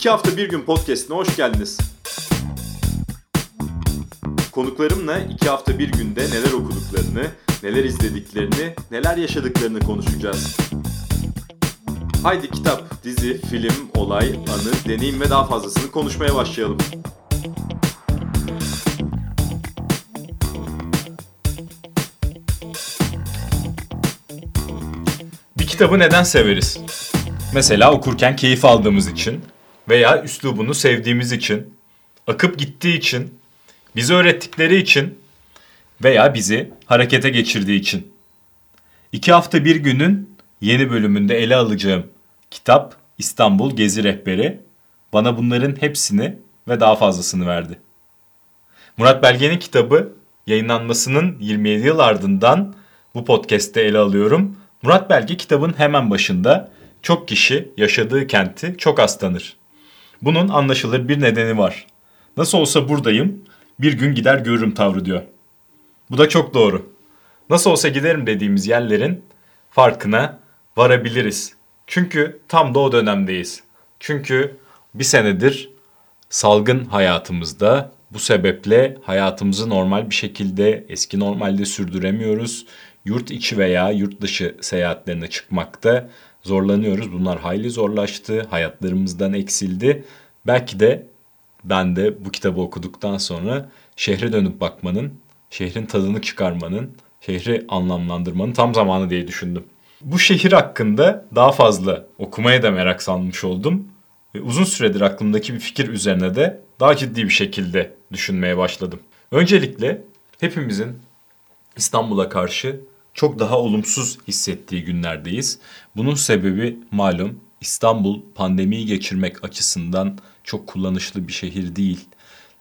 İki hafta bir gün podcastine hoş geldiniz. Konuklarımla iki hafta bir günde neler okuduklarını, neler izlediklerini, neler yaşadıklarını konuşacağız. Haydi kitap, dizi, film, olay, anı, deneyim ve daha fazlasını konuşmaya başlayalım. Bir kitabı neden severiz? Mesela okurken keyif aldığımız için veya üslubunu sevdiğimiz için, akıp gittiği için, bizi öğrettikleri için veya bizi harekete geçirdiği için. İki hafta bir günün yeni bölümünde ele alacağım kitap İstanbul Gezi Rehberi bana bunların hepsini ve daha fazlasını verdi. Murat Belge'nin kitabı yayınlanmasının 27 yıl ardından bu podcast'te ele alıyorum. Murat Belge kitabın hemen başında çok kişi yaşadığı kenti çok az tanır. Bunun anlaşılır bir nedeni var. Nasıl olsa buradayım, bir gün gider görürüm tavrı diyor. Bu da çok doğru. Nasıl olsa giderim dediğimiz yerlerin farkına varabiliriz. Çünkü tam da o dönemdeyiz. Çünkü bir senedir salgın hayatımızda bu sebeple hayatımızı normal bir şekilde eski normalde sürdüremiyoruz. Yurt içi veya yurt dışı seyahatlerine çıkmakta zorlanıyoruz. Bunlar hayli zorlaştı, hayatlarımızdan eksildi. Belki de ben de bu kitabı okuduktan sonra şehre dönüp bakmanın, şehrin tadını çıkarmanın, şehri anlamlandırmanın tam zamanı diye düşündüm. Bu şehir hakkında daha fazla okumaya da merak salmış oldum. Ve uzun süredir aklımdaki bir fikir üzerine de daha ciddi bir şekilde düşünmeye başladım. Öncelikle hepimizin İstanbul'a karşı çok daha olumsuz hissettiği günlerdeyiz. Bunun sebebi malum İstanbul pandemiyi geçirmek açısından çok kullanışlı bir şehir değil.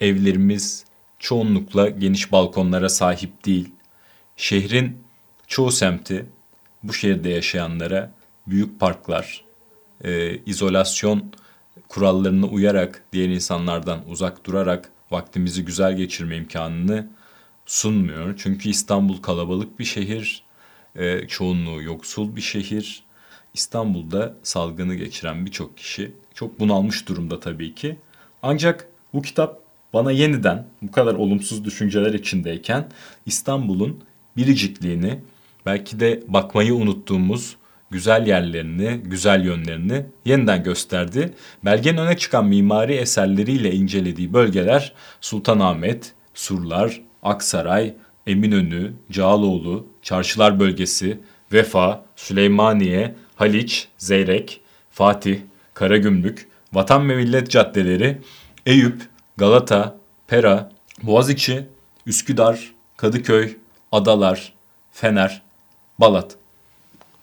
Evlerimiz çoğunlukla geniş balkonlara sahip değil. Şehrin çoğu semti bu şehirde yaşayanlara büyük parklar, e, izolasyon kurallarına uyarak diğer insanlardan uzak durarak vaktimizi güzel geçirme imkanını sunmuyor. Çünkü İstanbul kalabalık bir şehir, e, çoğunluğu yoksul bir şehir. İstanbul'da salgını geçiren birçok kişi çok bunalmış durumda tabii ki. Ancak bu kitap bana yeniden bu kadar olumsuz düşünceler içindeyken İstanbul'un biricikliğini, belki de bakmayı unuttuğumuz güzel yerlerini, güzel yönlerini yeniden gösterdi. Belgenin öne çıkan mimari eserleriyle incelediği bölgeler Sultanahmet, Surlar, Aksaray, Eminönü, Cağaloğlu, Çarşılar Bölgesi, Vefa, Süleymaniye, Haliç, Zeyrek, Fatih, Karagümrük, Vatan ve Millet Caddeleri, Eyüp, Galata, Pera, Boğaziçi, Üsküdar, Kadıköy, Adalar, Fener, Balat.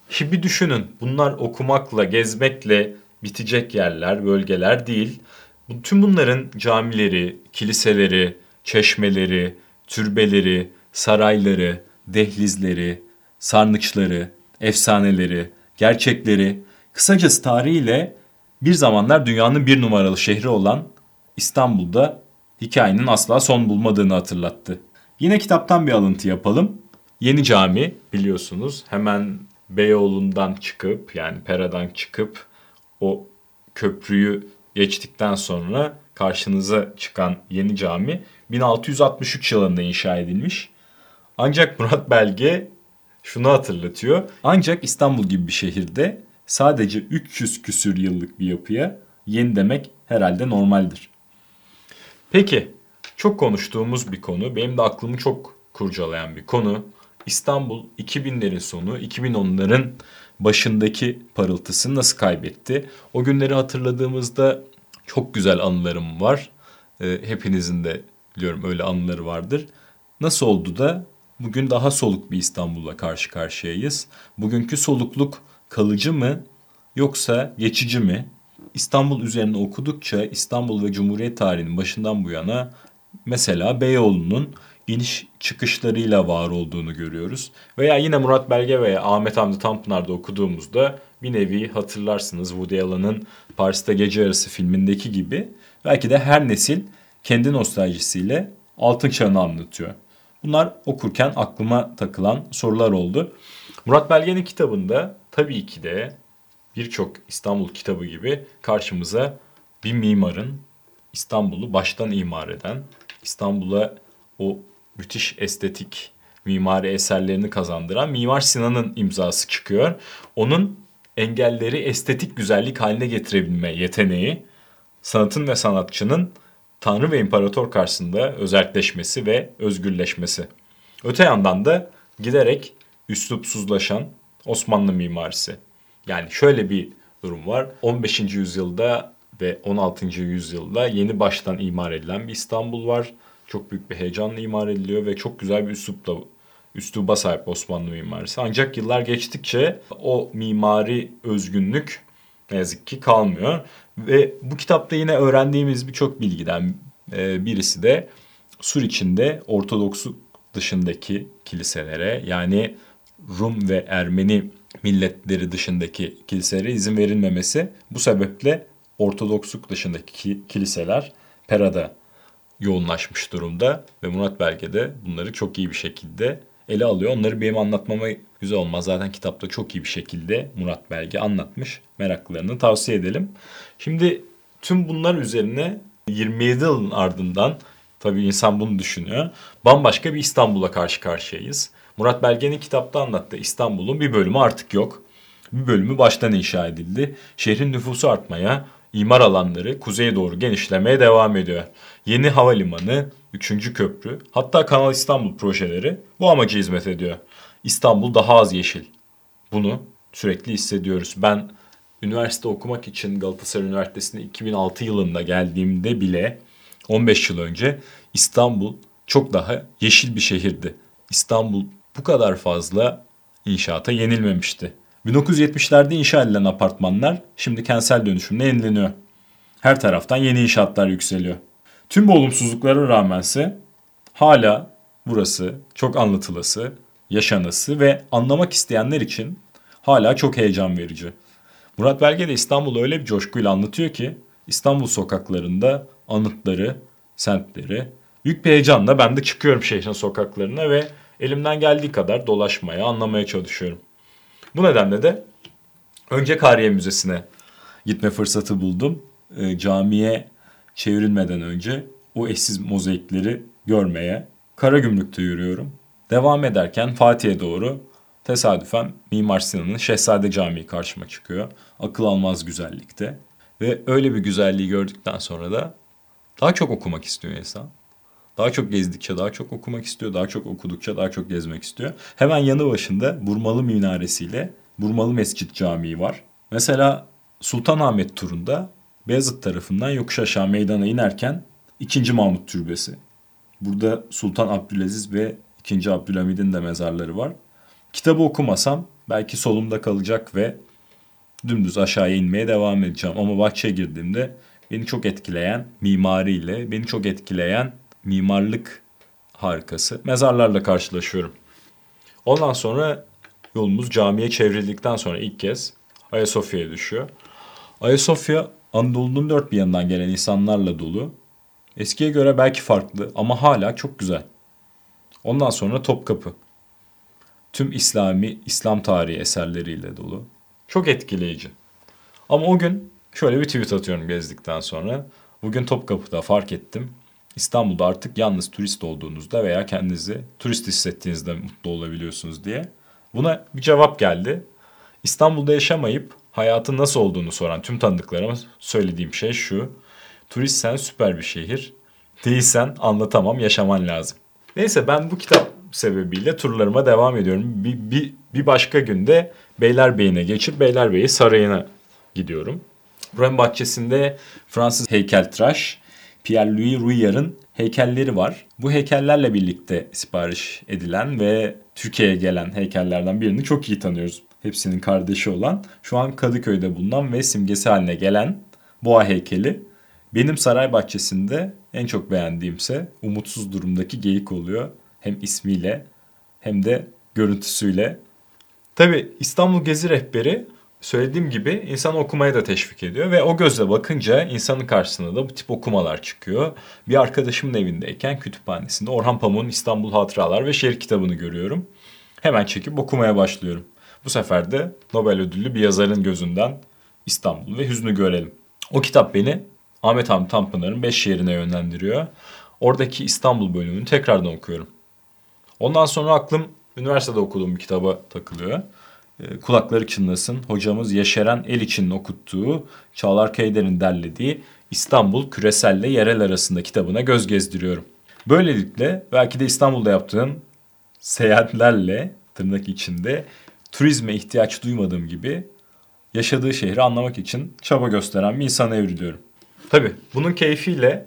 Şimdi düşünün bunlar okumakla, gezmekle bitecek yerler, bölgeler değil. Tüm bunların camileri, kiliseleri, çeşmeleri, türbeleri, sarayları, dehlizleri, sarnıçları, efsaneleri, gerçekleri, kısacası tarihiyle bir zamanlar dünyanın bir numaralı şehri olan İstanbul'da hikayenin asla son bulmadığını hatırlattı. Yine kitaptan bir alıntı yapalım. Yeni cami biliyorsunuz hemen Beyoğlu'ndan çıkıp yani Pera'dan çıkıp o köprüyü geçtikten sonra karşınıza çıkan yeni cami 1663 yılında inşa edilmiş. Ancak Murat Belge şunu hatırlatıyor. Ancak İstanbul gibi bir şehirde sadece 300 küsür yıllık bir yapıya yeni demek herhalde normaldir. Peki çok konuştuğumuz bir konu, benim de aklımı çok kurcalayan bir konu. İstanbul 2000'lerin sonu, 2010'ların başındaki parıltısını nasıl kaybetti? O günleri hatırladığımızda çok güzel anılarım var. E, hepinizin de biliyorum öyle anıları vardır. Nasıl oldu da bugün daha soluk bir İstanbul'la karşı karşıyayız? Bugünkü solukluk kalıcı mı yoksa geçici mi? İstanbul üzerine okudukça İstanbul ve Cumhuriyet tarihinin başından bu yana mesela Beyoğlu'nun iniş çıkışlarıyla var olduğunu görüyoruz. Veya yine Murat Belge veya Ahmet Hamdi Tanpınar'da okuduğumuzda bir nevi hatırlarsınız Woody Allen'ın Paris'te Gece Yarısı filmindeki gibi belki de her nesil kendi nostaljisiyle altın çağını anlatıyor. Bunlar okurken aklıma takılan sorular oldu. Murat Belge'nin kitabında tabii ki de birçok İstanbul kitabı gibi karşımıza bir mimarın İstanbul'u baştan imar eden, İstanbul'a o müthiş estetik mimari eserlerini kazandıran Mimar Sinan'ın imzası çıkıyor. Onun engelleri estetik güzellik haline getirebilme yeteneği sanatın ve sanatçının Tanrı ve imparator karşısında özelleşmesi ve özgürleşmesi. Öte yandan da giderek üslupsuzlaşan Osmanlı mimarisi. Yani şöyle bir durum var. 15. yüzyılda ve 16. yüzyılda yeni baştan imar edilen bir İstanbul var. Çok büyük bir heyecanla imar ediliyor ve çok güzel bir üslupla üsluba sahip Osmanlı mimarisi. Ancak yıllar geçtikçe o mimari özgünlük ne yazık ki kalmıyor. Ve bu kitapta yine öğrendiğimiz birçok bilgiden e, birisi de Sur içinde Ortodoksu dışındaki kiliselere yani Rum ve Ermeni milletleri dışındaki kiliselere izin verilmemesi. Bu sebeple Ortodoksluk dışındaki kiliseler Pera'da yoğunlaşmış durumda ve Murat Belge de bunları çok iyi bir şekilde ele alıyor. Onları benim anlatmama güzel olmaz. Zaten kitapta çok iyi bir şekilde Murat Belge anlatmış. Meraklılarını tavsiye edelim. Şimdi tüm bunlar üzerine 27 yılın ardından tabii insan bunu düşünüyor. Bambaşka bir İstanbul'a karşı karşıyayız. Murat Belge'nin kitapta anlattığı İstanbul'un bir bölümü artık yok. Bir bölümü baştan inşa edildi. Şehrin nüfusu artmaya, imar alanları kuzeye doğru genişlemeye devam ediyor. Yeni havalimanı, 3. köprü, hatta Kanal İstanbul projeleri bu amaca hizmet ediyor. İstanbul daha az yeşil. Bunu sürekli hissediyoruz. Ben üniversite okumak için Galatasaray Üniversitesi'ne 2006 yılında geldiğimde bile 15 yıl önce İstanbul çok daha yeşil bir şehirdi. İstanbul bu kadar fazla inşaata yenilmemişti. 1970'lerde inşa edilen apartmanlar şimdi kentsel dönüşümle yenileniyor. Her taraftan yeni inşaatlar yükseliyor. Tüm bu olumsuzluklara rağmense hala burası çok anlatılası, yaşanası ve anlamak isteyenler için hala çok heyecan verici. Murat Belge de İstanbul'u öyle bir coşkuyla anlatıyor ki İstanbul sokaklarında anıtları, semtleri büyük bir heyecanla ben de çıkıyorum şehrin sokaklarına ve elimden geldiği kadar dolaşmaya, anlamaya çalışıyorum. Bu nedenle de önce Kariye Müzesi'ne gitme fırsatı buldum. E, camiye çevrilmeden önce o eşsiz mozaikleri görmeye Karagümrük'te yürüyorum. Devam ederken Fatih'e doğru tesadüfen Mimar Sinan'ın Şehzade Camii karşıma çıkıyor. Akıl almaz güzellikte. Ve öyle bir güzelliği gördükten sonra da daha çok okumak istiyor insan. Daha çok gezdikçe daha çok okumak istiyor. Daha çok okudukça daha çok gezmek istiyor. Hemen yanı başında Burmalı minaresiyle Burmalı Mescit Camii var. Mesela Sultanahmet turunda Beyazıt tarafından yokuş aşağı meydana inerken 2. Mahmut Türbesi. Burada Sultan Abdülaziz ve 2. Abdülhamid'in de mezarları var. Kitabı okumasam belki solumda kalacak ve dümdüz aşağıya inmeye devam edeceğim. Ama bahçeye girdiğimde beni çok etkileyen mimariyle, beni çok etkileyen mimarlık harikası mezarlarla karşılaşıyorum. Ondan sonra yolumuz camiye çevrildikten sonra ilk kez Ayasofya'ya düşüyor. Ayasofya Anadolu'nun dört bir yanından gelen insanlarla dolu. Eskiye göre belki farklı ama hala çok güzel. Ondan sonra Topkapı. Tüm İslami, İslam tarihi eserleriyle dolu. Çok etkileyici. Ama o gün şöyle bir tweet atıyorum gezdikten sonra. Bugün Topkapı'da fark ettim. İstanbul'da artık yalnız turist olduğunuzda veya kendinizi turist hissettiğinizde mutlu olabiliyorsunuz diye. Buna bir cevap geldi. İstanbul'da yaşamayıp hayatın nasıl olduğunu soran tüm tanıdıklarıma söylediğim şey şu. Turistsen süper bir şehir. Değilsen anlatamam yaşaman lazım. Neyse ben bu kitap sebebiyle turlarıma devam ediyorum. Bir, bir, bir başka günde Beylerbeyi'ne geçip Beylerbeyi Sarayı'na gidiyorum. Buranın bahçesinde Fransız heykeltıraş Pierre-Louis Ruyer'ın heykelleri var. Bu heykellerle birlikte sipariş edilen ve Türkiye'ye gelen heykellerden birini çok iyi tanıyoruz. Hepsinin kardeşi olan, şu an Kadıköy'de bulunan ve simgesi haline gelen boğa heykeli. Benim saray bahçesinde en çok beğendiğimse umutsuz durumdaki geyik oluyor. Hem ismiyle hem de görüntüsüyle. Tabi İstanbul Gezi Rehberi söylediğim gibi insanı okumaya da teşvik ediyor ve o gözle bakınca insanın karşısına da bu tip okumalar çıkıyor. Bir arkadaşımın evindeyken kütüphanesinde Orhan Pamuk'un İstanbul Hatıralar ve Şehir kitabını görüyorum. Hemen çekip okumaya başlıyorum. Bu sefer de Nobel ödüllü bir yazarın gözünden İstanbul ve hüznü görelim. O kitap beni Ahmet Hamdi Tanpınar'ın 5 şehrine yönlendiriyor. Oradaki İstanbul bölümünü tekrardan okuyorum. Ondan sonra aklım üniversitede okuduğum bir kitaba takılıyor. E, kulakları çınlasın. Hocamız Yaşaran El için okuttuğu, Çağlar Keyder'in derlediği İstanbul Küreselle Yerel arasında kitabına göz gezdiriyorum. Böylelikle belki de İstanbul'da yaptığım seyahatlerle tırnak içinde turizme ihtiyaç duymadığım gibi yaşadığı şehri anlamak için çaba gösteren bir insana evriliyorum. Tabi bunun keyfiyle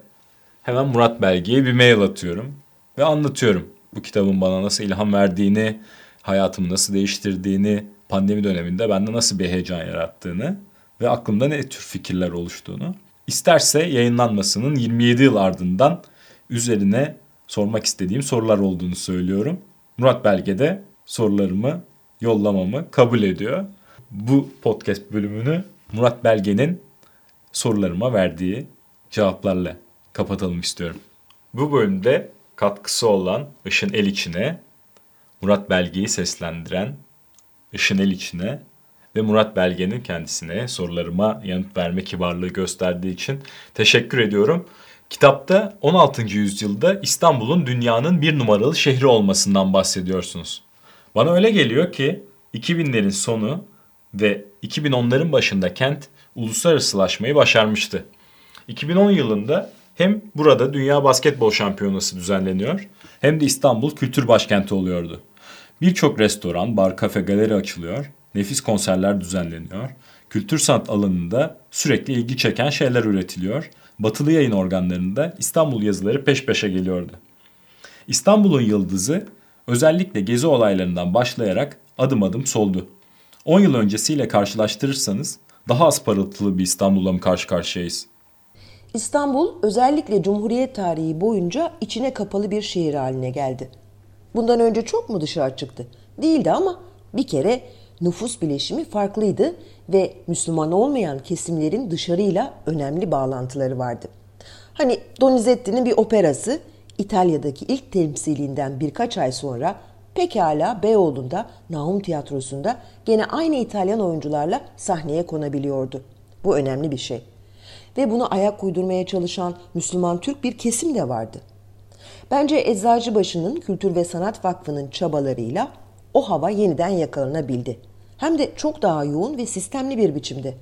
hemen Murat Belge'ye bir mail atıyorum ve anlatıyorum bu kitabın bana nasıl ilham verdiğini, hayatımı nasıl değiştirdiğini, pandemi döneminde bende nasıl bir heyecan yarattığını ve aklımda ne tür fikirler oluştuğunu. İsterse yayınlanmasının 27 yıl ardından üzerine sormak istediğim sorular olduğunu söylüyorum. Murat Belge de sorularımı yollamamı kabul ediyor. Bu podcast bölümünü Murat Belge'nin sorularıma verdiği cevaplarla kapatalım istiyorum. Bu bölümde katkısı olan Işın El içine, Murat Belge'yi seslendiren Işın El içine ve Murat Belge'nin kendisine sorularıma yanıt verme kibarlığı gösterdiği için teşekkür ediyorum. Kitapta 16. yüzyılda İstanbul'un dünyanın bir numaralı şehri olmasından bahsediyorsunuz. Bana öyle geliyor ki 2000'lerin sonu ve 2010'ların başında kent uluslararasılaşmayı başarmıştı. 2010 yılında hem burada Dünya Basketbol Şampiyonası düzenleniyor hem de İstanbul Kültür Başkenti oluyordu. Birçok restoran, bar, kafe, galeri açılıyor, nefis konserler düzenleniyor, kültür sanat alanında sürekli ilgi çeken şeyler üretiliyor, batılı yayın organlarında İstanbul yazıları peş peşe geliyordu. İstanbul'un yıldızı özellikle gezi olaylarından başlayarak adım adım soldu. 10 yıl öncesiyle karşılaştırırsanız daha az parıltılı bir İstanbul'la mı karşı karşıyayız? İstanbul özellikle Cumhuriyet tarihi boyunca içine kapalı bir şehir haline geldi. Bundan önce çok mu dışarı çıktı? Değildi ama bir kere nüfus bileşimi farklıydı ve Müslüman olmayan kesimlerin dışarıyla önemli bağlantıları vardı. Hani Donizetti'nin bir operası İtalya'daki ilk temsilinden birkaç ay sonra pekala Beyoğlu'nda Nahum Tiyatrosu'nda gene aynı İtalyan oyuncularla sahneye konabiliyordu. Bu önemli bir şey. Ve bunu ayak uydurmaya çalışan Müslüman Türk bir kesim de vardı. Bence Eczacıbaşı'nın Kültür ve Sanat Vakfı'nın çabalarıyla o hava yeniden yakalanabildi. Hem de çok daha yoğun ve sistemli bir biçimde.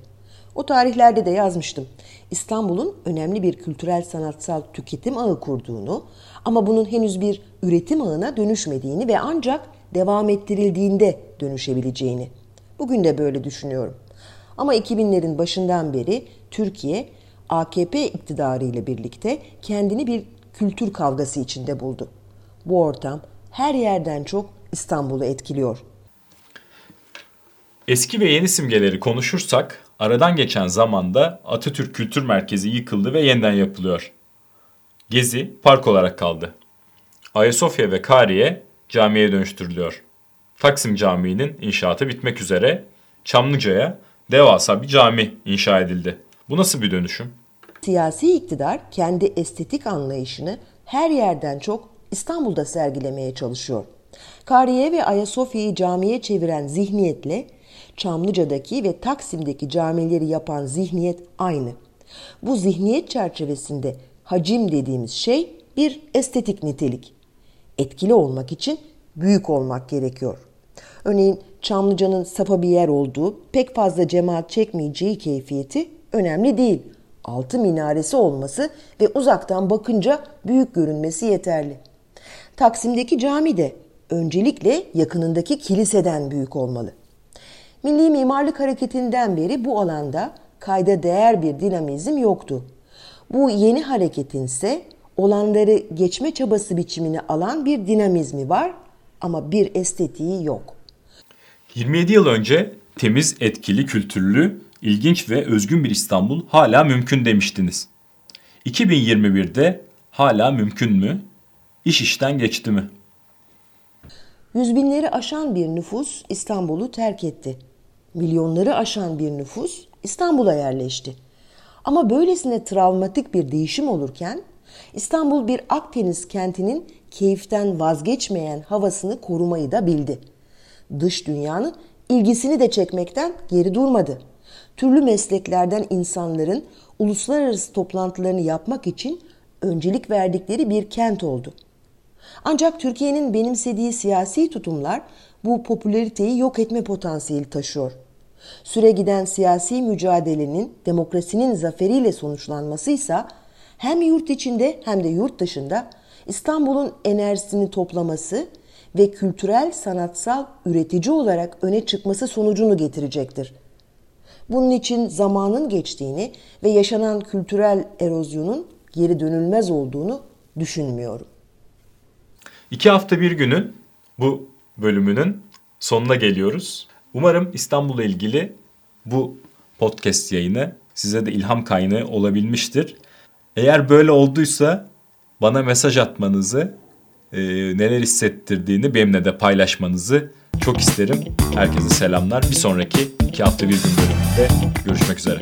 O tarihlerde de yazmıştım. İstanbul'un önemli bir kültürel sanatsal tüketim ağı kurduğunu ama bunun henüz bir üretim ağına dönüşmediğini ve ancak devam ettirildiğinde dönüşebileceğini. Bugün de böyle düşünüyorum. Ama 2000'lerin başından beri Türkiye AKP iktidarı ile birlikte kendini bir kültür kavgası içinde buldu. Bu ortam her yerden çok İstanbul'u etkiliyor. Eski ve yeni simgeleri konuşursak aradan geçen zamanda Atatürk Kültür Merkezi yıkıldı ve yeniden yapılıyor. Gezi park olarak kaldı. Ayasofya ve Kariye camiye dönüştürülüyor. Taksim Camii'nin inşaatı bitmek üzere Çamlıca'ya devasa bir cami inşa edildi. Bu nasıl bir dönüşüm? Siyasi iktidar kendi estetik anlayışını her yerden çok İstanbul'da sergilemeye çalışıyor. Kariye ve Ayasofya'yı camiye çeviren zihniyetle Çamlıca'daki ve Taksim'deki camileri yapan zihniyet aynı. Bu zihniyet çerçevesinde hacim dediğimiz şey bir estetik nitelik. Etkili olmak için büyük olmak gerekiyor. Örneğin Çamlıca'nın sapa bir yer olduğu, pek fazla cemaat çekmeyeceği keyfiyeti önemli değil. Altı minaresi olması ve uzaktan bakınca büyük görünmesi yeterli. Taksim'deki cami de öncelikle yakınındaki kiliseden büyük olmalı. Milli Mimarlık Hareketi'nden beri bu alanda kayda değer bir dinamizm yoktu. Bu yeni hareketin ise olanları geçme çabası biçimini alan bir dinamizmi var ama bir estetiği yok. 27 yıl önce temiz, etkili, kültürlü, ilginç ve özgün bir İstanbul hala mümkün demiştiniz. 2021'de hala mümkün mü? İş işten geçti mi? Yüz binleri aşan bir nüfus İstanbul'u terk etti. Milyonları aşan bir nüfus İstanbul'a yerleşti. Ama böylesine travmatik bir değişim olurken İstanbul bir Akdeniz kentinin keyiften vazgeçmeyen havasını korumayı da bildi. Dış dünyanın ilgisini de çekmekten geri durmadı. Türlü mesleklerden insanların uluslararası toplantılarını yapmak için öncelik verdikleri bir kent oldu. Ancak Türkiye'nin benimsediği siyasi tutumlar bu popülariteyi yok etme potansiyeli taşıyor. Süre giden siyasi mücadelenin demokrasinin zaferiyle sonuçlanması ise hem yurt içinde hem de yurt dışında İstanbul'un enerjisini toplaması ve kültürel sanatsal üretici olarak öne çıkması sonucunu getirecektir. Bunun için zamanın geçtiğini ve yaşanan kültürel erozyonun geri dönülmez olduğunu düşünmüyorum. İki hafta bir günün bu bölümünün sonuna geliyoruz. Umarım İstanbul'la ilgili bu podcast yayını size de ilham kaynağı olabilmiştir. Eğer böyle olduysa bana mesaj atmanızı, e, neler hissettirdiğini benimle de paylaşmanızı çok isterim. Herkese selamlar. Bir sonraki iki hafta bir gün bölümünde görüşmek üzere.